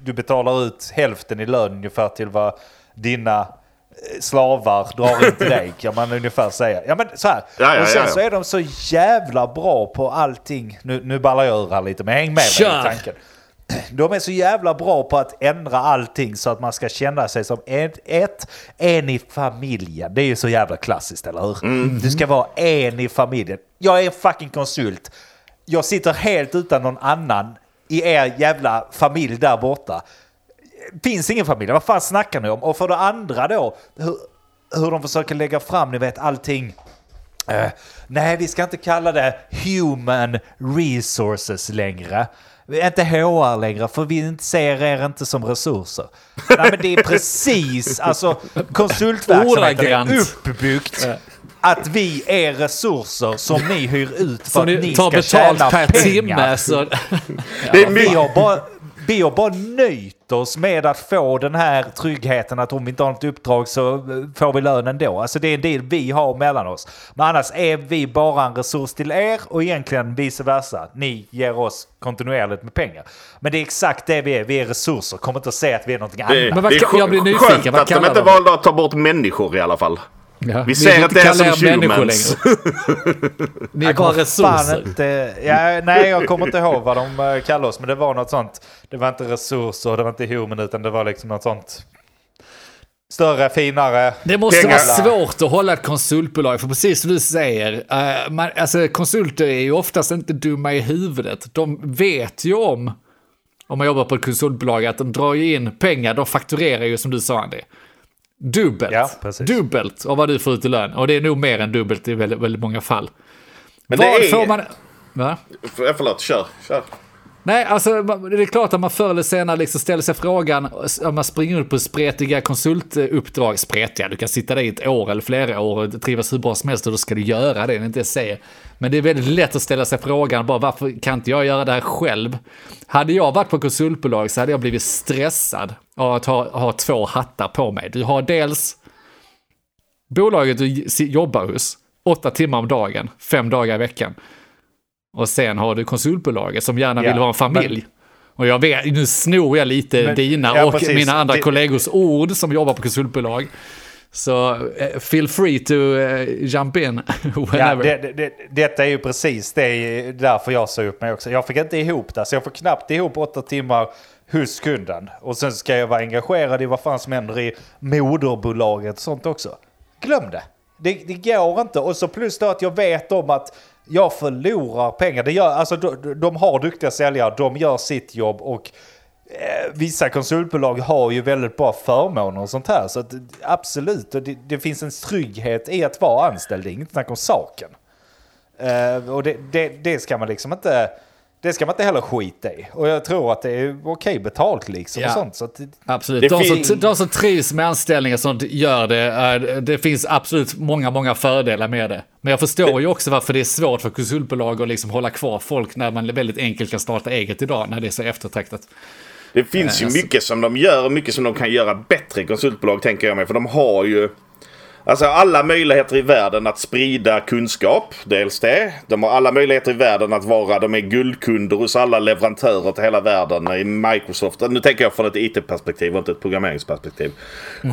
du betalar ut hälften i lön ungefär till vad dina eh, slavar drar in till dig, kan man ungefär säga. Ja men så här. Ja, ja, och sen ja, ja. så är de så jävla bra på allting. Nu, nu ballar jag ur här lite, men häng med mig i tanken. De är så jävla bra på att ändra allting så att man ska känna sig som ett, ett en i familjen. Det är ju så jävla klassiskt, eller hur? Mm. Du ska vara en i familjen. Jag är en fucking konsult. Jag sitter helt utan någon annan i er jävla familj där borta. Finns ingen familj, vad fan snackar ni om? Och för det andra då, hur, hur de försöker lägga fram, ni vet allting. Eh, nej, vi ska inte kalla det human resources längre. Vi är Inte HR längre, för vi inte ser er inte som resurser. Nej, men det är precis, alltså konsultverksamheten är uppbyggt att vi är resurser som ni hyr ut för att ni ni tar ska tjäna betalt per pengar. timme. Så, Det är Vi mycket, har bara, vi har bara nöjt oss med att få den här tryggheten att om vi inte har något uppdrag så eh, får vi lön ändå. Alltså det är en del vi har mellan oss. Men annars är vi bara en resurs till er och egentligen vice versa. Ni ger oss kontinuerligt med pengar. Men det är exakt det vi är. Vi är resurser. Kommer inte att säga att vi är någonting Det, annat. Men vad det är kan- jag blir nyfiken, skönt vad att de inte de? valde att ta bort människor i alla fall. Ja, Vi ser att inte det är som humans. Ni är bara resurser. Inte, ja, nej, jag kommer inte ihåg vad de eh, kallade oss, men det var något sånt. Det var inte resurser, det var inte human, utan det var liksom något sånt större, finare. Det måste Pengar. vara svårt att hålla ett konsultbolag, för precis som du säger, eh, man, alltså, konsulter är ju oftast inte dumma i huvudet. De vet ju om, om man jobbar på ett konsultbolag, att de drar ju in pengar, de fakturerar ju som du sa Andy. Dubbelt. Ja, dubbelt av vad du får ut i lön. Och det är nog mer än dubbelt i väldigt, väldigt många fall. Men vad det är... får man... Va? För, förlåt, kör. kör. Nej, alltså det är klart att man förr eller senare liksom ställer sig frågan om man springer ut på spretiga konsultuppdrag. Spretiga, du kan sitta där i ett år eller flera år och trivas hur bra som helst och då ska du göra det, det är inte jag säger. Men det är väldigt lätt att ställa sig frågan bara varför kan inte jag göra det här själv? Hade jag varit på konsultbolag så hade jag blivit stressad av att ha, ha två hattar på mig. Du har dels bolaget du jobbar hos, åtta timmar om dagen, fem dagar i veckan. Och sen har du konsultbolaget som gärna Ja, vill vara en familj. Och jag vet, nu snor jag lite Men- dina ja, och precis. mina andra Det- kollegors ord som jobbar på konsultbolag. Så eh, feel free to eh, jump in Ja, whenever. det, det, det, detta är ju precis det är därför jag sa upp mig också. Jag fick inte ihop det, så jag får knappt ihop åtta timmar hos kunden. Och sen ska jag vara engagerad i vad fan som händer i moderbolaget och sånt också. Glöm det. Det, det går inte. Och så plus då att jag vet om att jag förlorar pengar. Det gör, alltså, de, de har duktiga säljare, de gör sitt jobb och eh, vissa konsultbolag har ju väldigt bra förmåner och sånt här. Så att, absolut, det, det finns en trygghet i att vara anställd. Det är inget snack om saken. Eh, och det, det, det ska man liksom inte... Det ska man inte heller skita i. Och jag tror att det är okej betalt liksom. Ja. Och sånt, så att, Absolut. Det De som, de som trivs med anställningar sånt gör det. Eh, Det finns absolut många, många fördelar med det. Men jag förstår ju också varför det är svårt för konsultbolag att liksom hålla kvar folk när man väldigt enkelt kan starta eget idag, när det är så eftertraktat. Det finns ju alltså- mycket som de gör och mycket som de kan göra bättre konsultbolag tänker jag mig. För de har ju alltså alla möjligheter i världen att sprida kunskap. Dels det. De har alla möjligheter i världen att vara, de är guldkunder hos alla leverantörer till hela världen i Microsoft. Nu tänker jag från ett IT-perspektiv och inte ett programmeringsperspektiv.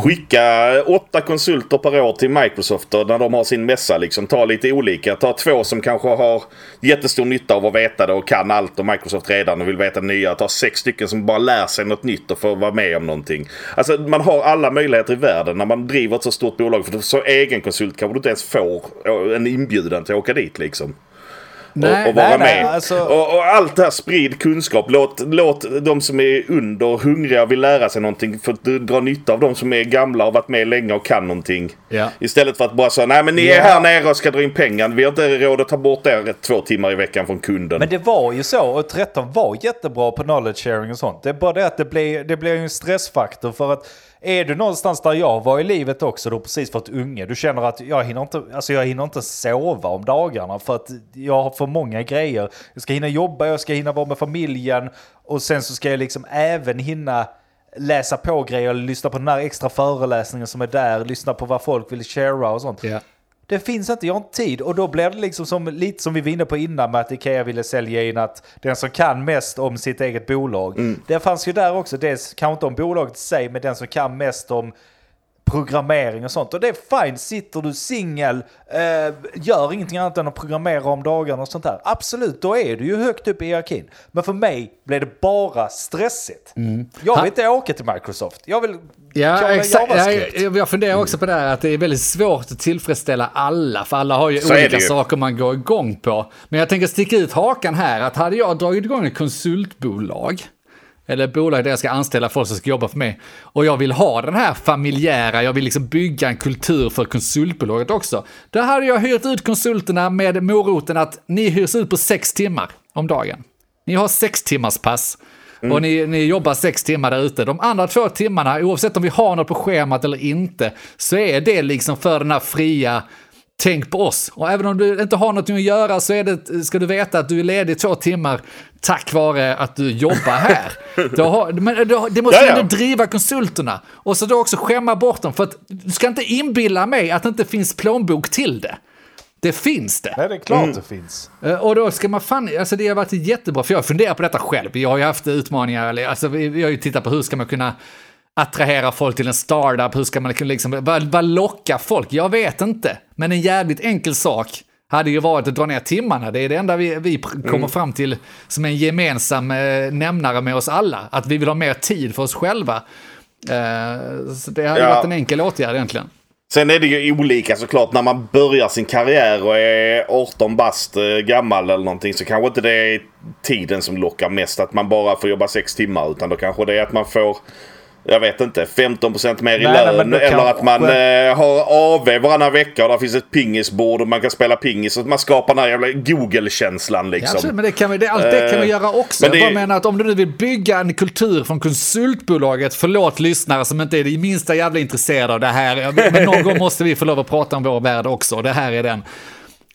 Skicka åtta konsulter per år till Microsoft och när de har sin mässa. Liksom, ta lite olika. Ta två som kanske har jättestor nytta av att veta det och kan allt om Microsoft redan och vill veta nya. Ta sex stycken som bara lär sig något nytt och får vara med om någonting. Alltså man har alla möjligheter i världen när man driver ett så stort bolag. För så egen konsult kanske du inte ens får en inbjudan till att åka dit liksom. Nej, och, och vara nej, nej, med. alltså- Och, och allt det här sprid kunskap. Låt, låt de som är under hungriga och vill lära sig någonting få d- dra nytta av de som är gamla och varit med länge och kan någonting. Ja. Istället för att bara säga nej men ni Ja. är här nere och ska dra in pengar. Vi har inte råd att ta bort er två timmar i veckan från kunden. Men det var ju så, och 13 var jättebra på knowledge sharing och sånt. Det är bara det att det blir, det blir en stressfaktor för att är du någonstans där jag var i livet också, du har precis fått unge, du känner att jag hinner inte, alltså jag hinner inte sova om dagarna för att jag har för många grejer. Jag ska hinna jobba, jag ska hinna vara med familjen och sen så ska jag liksom även hinna läsa på grejer, lyssna på den här extra föreläsningen som är där, lyssna på vad folk vill sharea och sånt. Yeah. Det finns inte, jag har inte tid. Och då blir det liksom som, lite som vi var inne på innan med att Ikea ville sälja in att den som kan mest om sitt eget bolag. Det fanns ju där också, dels kanske inte om bolaget i sig, men den som kan mest om programmering och sånt. Och det är fine, sitter du singel, eh, gör ingenting annat än att programmera om dagarna och sånt där. Absolut, då är du ju högt upp i hierarkin. Men för mig blev det bara stressigt. Jag Ha- vill inte åka till Microsoft. Jag vill Ja, exakt. Jag, jag funderar också på det här att det är väldigt svårt att tillfredsställa alla, för alla har ju Så olika ju. saker man går igång på. Men jag tänker sticka ut hakan här, att hade jag dragit igång ett konsultbolag, eller bolag där jag ska anställa folk som ska jobba för mig, och jag vill ha den här familjära, jag vill liksom bygga en kultur för konsultbolaget också, då hade jag hyrt ut konsulterna med moroten att ni hyrs ut på sex timmar om dagen. Ni har sex timmars pass. Och ni, ni jobbar sex timmar där ute. De andra två timmarna, oavsett om vi har något på schemat eller inte, så är det liksom för den här fria tänk på oss. Och även om du inte har något att göra så är det, ska du veta att du är ledig två timmar tack vare att du jobbar här. Har, men det måste ju ändå driva konsulterna. Och så då också skämma bort dem. För att du ska inte inbilla mig att det inte finns plånbok till det. Det finns det. Nej, det är klart mm. det finns. Eh, och då ska man fan, alltså det har varit jättebra, för jag funderar på detta själv. Jag har ju haft utmaningar, alltså vi har ju tittat på hur ska man kunna attrahera folk till en startup, hur ska man liksom, vad, vad lockar folk? Jag vet inte. Men en jävligt enkel sak hade ju varit att dra ner timmarna. Det är det enda vi, vi kommer mm. fram till som en gemensam eh, nämnare med oss alla. Att vi vill ha mer tid för oss själva. Eh, så det hade ja. varit en enkel åtgärd egentligen. Sen är det ju olika såklart. När man börjar sin karriär och är 18 bast eh, gammal eller någonting så kanske inte det är tiden som lockar mest. Att man bara får jobba 6 timmar. Utan då kanske det är att man får jag vet inte, 15% mer i nej, lön. Nej, eller att man eh, har AV varannan vecka och där finns ett pingisbord och man kan spela pingis. Så man skapar den här jävla Google-känslan liksom. Ja, absolut, men det kan vi, det, allt det kan vi göra också. Men det, jag menar att om du nu vill bygga en kultur från konsultbolaget, förlåt lyssnare som inte är det minsta jävla intresserade av det här. Men någon gång måste vi få lov att prata om vår värld också. Det här är den.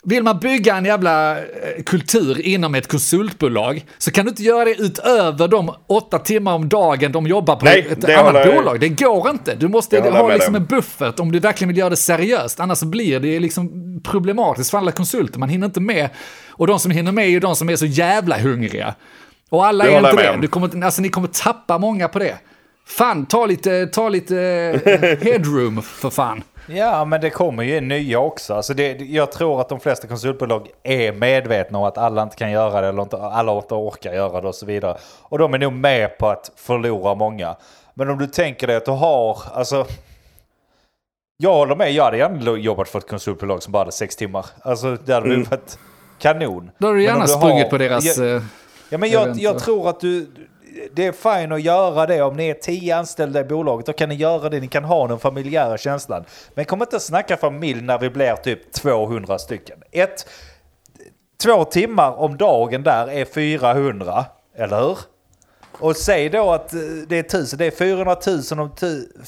Vill man bygga en jävla eh, kultur inom ett konsultbolag så kan du inte göra det utöver de åtta timmar om dagen de jobbar på Nej, ett annat bolag. Det går inte. Du måste ha liksom en buffert om du verkligen vill göra det seriöst. Annars blir det liksom problematiskt för alla konsulter. Man hinner inte med. Och de som hinner med är ju de som är så jävla hungriga. Och alla är inte det. Du kommer, alltså, ni kommer tappa många på det. Fan, ta lite, ta lite eh, headroom för fan. Ja, men det kommer ju nya också. Alltså det, jag tror att de flesta konsultbolag är medvetna om att alla inte kan göra det eller inte, alla inte orkar göra det och så vidare. Och de är nog med på att förlora många. Men om du tänker dig att du har, alltså... Jag håller med, jag hade gärna jobbat för ett konsultbolag som bara hade sex timmar. Alltså det hade mm. varit kanon. Då har du gärna sprungit har, på deras... Ja, ja men jag, jag tror att du det är fine att göra det om ni är tio anställda i bolaget. Då kan ni göra det, ni kan ha den familjära känslan. Men kom inte snacka familj när vi blir typ 200 stycken. Ett, två timmar om dagen där är 400, eller hur? Och säg då att eh, det är 1000, det är 400 000 om,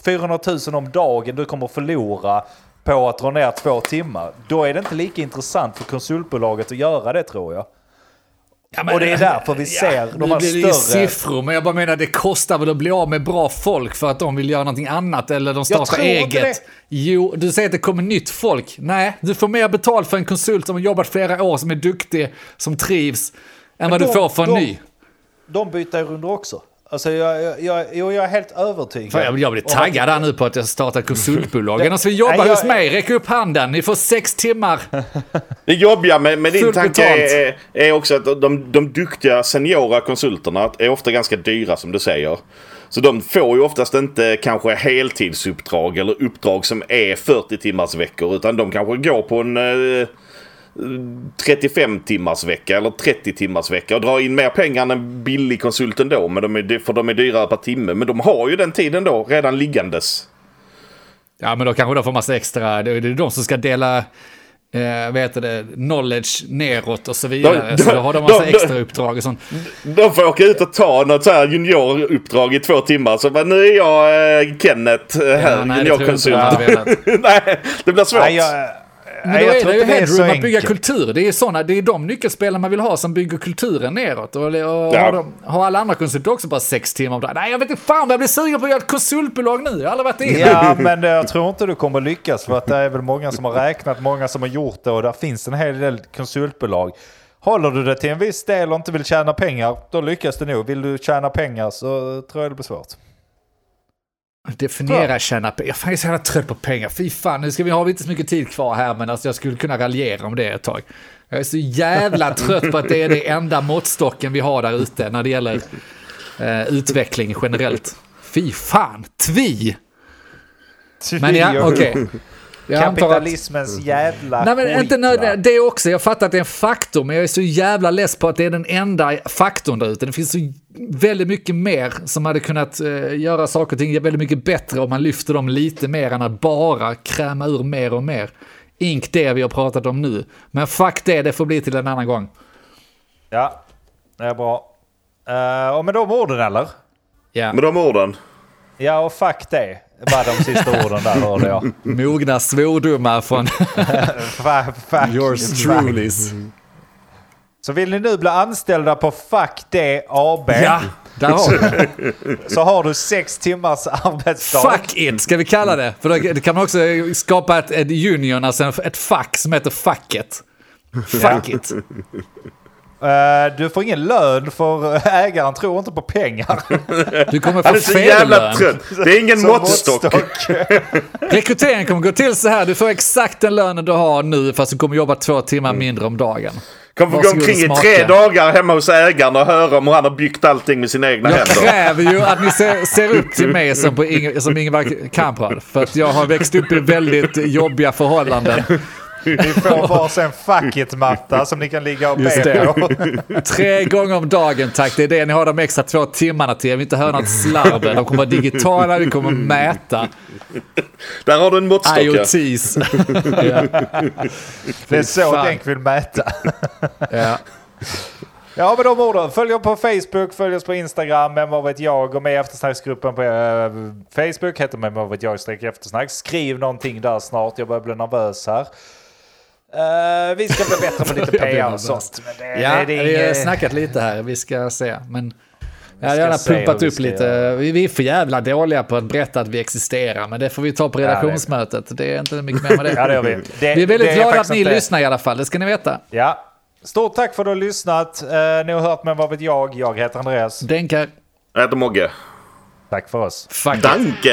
400 000 om dagen du kommer förlora på att dra ner två timmar. Då är det inte lika intressant för konsultbolaget att göra det tror jag. Ja, men, och det är därför vi ser ja, de här större... siffror, men jag bara menar det kostar väl att bli av med bra folk för att de vill göra någonting annat eller de startar eget. Jo, du säger att det kommer nytt folk. Nej, du får mer betalt för en konsult som har jobbat flera år, som är duktig, som trivs, än men vad de, du får för en de, ny. De byter runder också. Alltså jag, jag, jag, jag är helt övertygad. För jag, jag blir taggad här nu på att jag startar konsultbolag. Annars vill jobba Nej, hos mig, räck upp handen. Ni får sex timmar. Det jobbiga med, med din tanke är, är, också att de, de duktiga seniora konsulterna är ofta ganska dyra som du säger. Så de får ju oftast inte kanske heltidsuppdrag eller uppdrag som är 40 timmars veckor utan de kanske går på en eh, 35 timmars vecka eller 30 timmars vecka och drar in mer pengar än en billig konsult ändå. Men de är, för de är dyrare per timme. Men de har ju den tiden då redan liggandes. Ja, men då kanske de får massa extra. Det är de som ska dela eh, vad heter det, knowledge neråt och så vidare. De, så då har de massa de, extra uppdrag och sånt. De får åka ut och ta något så här junioruppdrag i två timmar. Så bara, nu är jag eh, Kenneth eh, här, ja, nej, juniorkonsult. nej, det blir svårt. Nej, jag, men då är det ju headroom att bygga kultur. Det är, såna, det är de nyckelspelare man vill ha som bygger kulturen neråt. Och, och ja. har, de, har, alla andra konsulter också bara sex timmar om dagen? Nej, jag vet inte fan jag blir sugen på att göra ett konsultbolag nu. Jag har aldrig varit inne. Ja, men jag tror inte du kommer lyckas. För att det är väl många som har räknat, många som har gjort det och där finns en hel del konsultbolag. Håller du det till en viss del och inte vill tjäna pengar, då lyckas det nog. Vill du tjäna pengar så tror jag det blir svårt. Definiera tjäna pengar. Jag är så jävla trött på pengar. Fy fan, nu ska vi ha inte så mycket tid kvar här, men alltså jag skulle kunna raljera om det ett tag. Jag är så jävla trött på att det är det enda måttstocken vi har där ute när det gäller eh, utveckling generellt. Fy fan, tvi! Men ja, okej. Okay. Jag Kapitalismens att... jävla Nej, men inte nöd... Det också, jag fattar att det är en faktor, men jag är så jävla less på att det är den enda faktorn där ute. Det finns så väldigt mycket mer som hade kunnat uh, göra saker och ting väldigt mycket bättre om man lyfter dem lite mer än att bara kräma ur mer och mer. Ink det vi har pratat om nu. Men fuck det, det får bli till en annan gång. Ja, det är bra. Uh, och med de orden eller? Ja. Med de orden. Ja, och fuck det var de sista orden där hörde jag. Mogna svordomar från fuck, yours fuck. trulys. Så vill ni nu bli anställda på Fuck det AB Ja, där har så har du sex timmars arbetsdag. Fuck it, ska vi kalla det. För då kan man också skapa ett, ett union, alltså ett fack som heter Facket. Fuck it. Eh, du får ingen lön för ägaren tror inte på pengar. Du kommer få fel jävla lön. trött. Det är ingen Som måttstock. Rekryteringen kommer gå till så här, du får exakt den lönen du har nu fast du kommer jobba två timmar mindre om dagen. Kommer få gå omkring i tre dagar hemma hos ägaren och höra om han har byggt allting med sina egna Jag händer. kräver ju att ni ser, ser upp till mig som, på Inge, som Ingvar Kamprad. För att jag har växt upp i väldigt jobbiga förhållanden. Ni får varsin fuck it-matta som ni kan ligga och be på. Tre gånger om dagen tack, det är det ni har de extra två timmarna till. Jag vill inte höra något slarv. De kommer vara digitala, vi kommer mäta. Där har du en måttstock. ja. IoTs. ja. Det är så. Denk vill mäta. Ja. Ja, med de orden. Följ oss på Facebook, följ oss på Instagram, men vad vet jag. Gå med i eftersnacksgruppen på eh, Facebook, heter men vad vet jag streck eftersnack. Skriv någonting där snart, jag börjar bli nervös här. Eh, vi ska bli bättre på lite PR och sånt. Det, Ja, det, det är vi har inget- snackat lite här, vi ska se. Men jag har ska gärna pumpat upp lite. göra. Vi är för jävla dåliga på att berätta att vi existerar, men det får vi ta på det är- redaktionsmötet. Det är inte mycket mer med det. Ja, det vi. Det- vi är väldigt det glada att faktiskt ni inte- lyssnar i alla fall, det ska ni veta. Ja. Stort tack för att du har lyssnat. Eh, ni har hört men vad vet jag. Jag heter Andreas. Denkar, Jag heter Mogge. Tack för oss. fuck it. Danke!